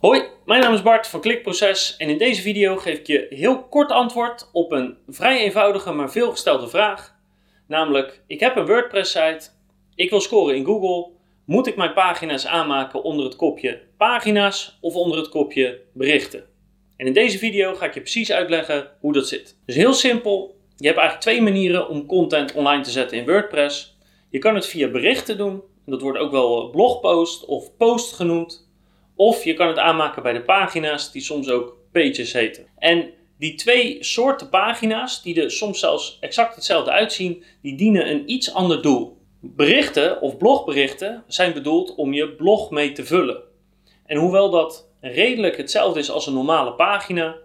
Hoi, mijn naam is Bart van Klikproces en in deze video geef ik je heel kort antwoord op een vrij eenvoudige maar veelgestelde vraag. Namelijk, ik heb een WordPress site, ik wil scoren in Google, moet ik mijn pagina's aanmaken onder het kopje pagina's of onder het kopje berichten? En in deze video ga ik je precies uitleggen hoe dat zit. Dus heel simpel, je hebt eigenlijk twee manieren om content online te zetten in WordPress. Je kan het via berichten doen, dat wordt ook wel blogpost of post genoemd. Of je kan het aanmaken bij de pagina's, die soms ook pages heten. En die twee soorten pagina's, die er soms zelfs exact hetzelfde uitzien, die dienen een iets ander doel. Berichten of blogberichten zijn bedoeld om je blog mee te vullen. En hoewel dat redelijk hetzelfde is als een normale pagina,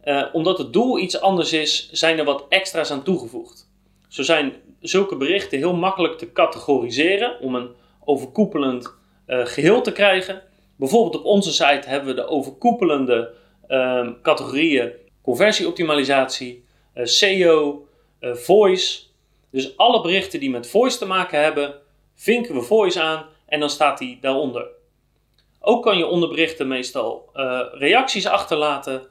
eh, omdat het doel iets anders is, zijn er wat extra's aan toegevoegd. Zo zijn zulke berichten heel makkelijk te categoriseren om een overkoepelend uh, geheel te krijgen. Bijvoorbeeld op onze site hebben we de overkoepelende uh, categorieën conversieoptimalisatie, uh, SEO, uh, voice. Dus alle berichten die met voice te maken hebben, vinken we voice aan en dan staat die daaronder. Ook kan je onder berichten meestal uh, reacties achterlaten,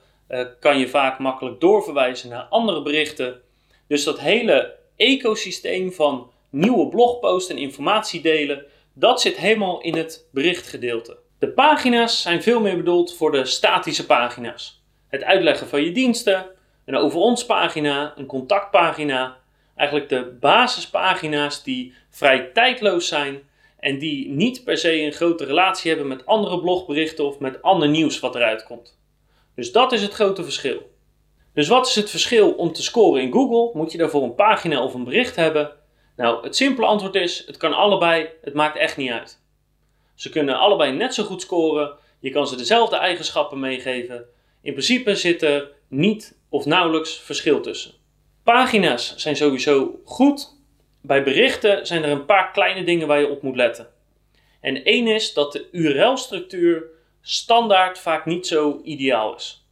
kan je vaak makkelijk doorverwijzen naar andere berichten. Dus dat hele ecosysteem van nieuwe blogposts en informatie delen, dat zit helemaal in het berichtgedeelte. De pagina's zijn veel meer bedoeld voor de statische pagina's. Het uitleggen van je diensten, een over ons pagina, een contactpagina. Eigenlijk de basispagina's die vrij tijdloos zijn en die niet per se een grote relatie hebben met andere blogberichten of met ander nieuws wat eruit komt. Dus dat is het grote verschil. Dus wat is het verschil om te scoren in Google? Moet je daarvoor een pagina of een bericht hebben? Nou, het simpele antwoord is: het kan allebei, het maakt echt niet uit. Ze kunnen allebei net zo goed scoren. Je kan ze dezelfde eigenschappen meegeven. In principe zit er niet of nauwelijks verschil tussen. Pagina's zijn sowieso goed. Bij berichten zijn er een paar kleine dingen waar je op moet letten. En één is dat de URL-structuur standaard vaak niet zo ideaal is.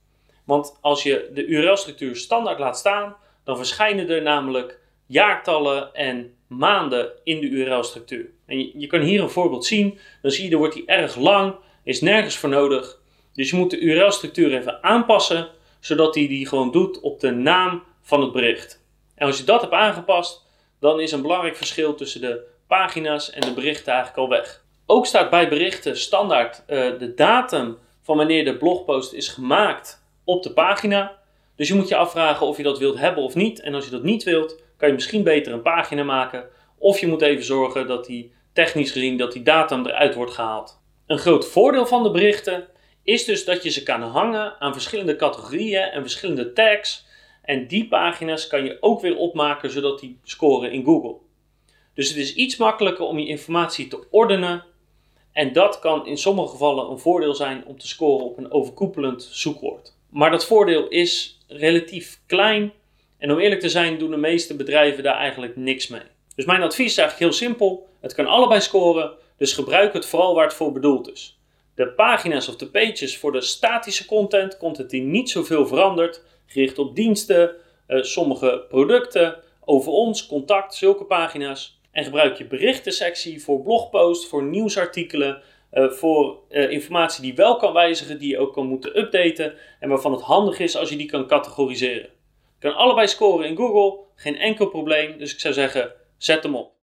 Want als je de URL-structuur standaard laat staan, dan verschijnen er namelijk jaartallen en maanden in de URL-structuur. En je, kan hier een voorbeeld zien. Dan zie je, er wordt die erg lang, is nergens voor nodig. Dus je moet de URL-structuur even aanpassen, zodat hij die, die gewoon doet op de naam van het bericht. En als je dat hebt aangepast, dan is een belangrijk verschil tussen de pagina's en de berichten eigenlijk al weg. Ook staat bij berichten standaard uh, de datum van wanneer de blogpost is gemaakt op de pagina. Dus je moet je afvragen of je dat wilt hebben of niet. En als je dat niet wilt, kan je misschien beter een pagina maken. Of je moet even zorgen dat die technisch gezien dat die datum eruit wordt gehaald. Een groot voordeel van de berichten is dus dat je ze kan hangen aan verschillende categorieën en verschillende tags. En die pagina's kan je ook weer opmaken zodat die scoren in Google. Dus het is iets makkelijker om je informatie te ordenen. En dat kan in sommige gevallen een voordeel zijn om te scoren op een overkoepelend zoekwoord. Maar dat voordeel is relatief klein en om eerlijk te zijn doen de meeste bedrijven daar eigenlijk niks mee. Dus mijn advies is eigenlijk heel simpel. Het kan allebei scoren, dus gebruik het vooral waar het voor bedoeld is. De pagina's of de pages voor de statische content, content die niet zoveel verandert, gericht op diensten, uh, sommige producten, over ons, contact, zulke pagina's. En gebruik je berichtensectie voor blogposts, voor nieuwsartikelen, uh, voor uh, informatie die wel kan wijzigen, die je ook kan moeten updaten en waarvan het handig is als je die kan categoriseren. Kan allebei scoren in Google, geen enkel probleem. Dus ik zou zeggen, zet hem op.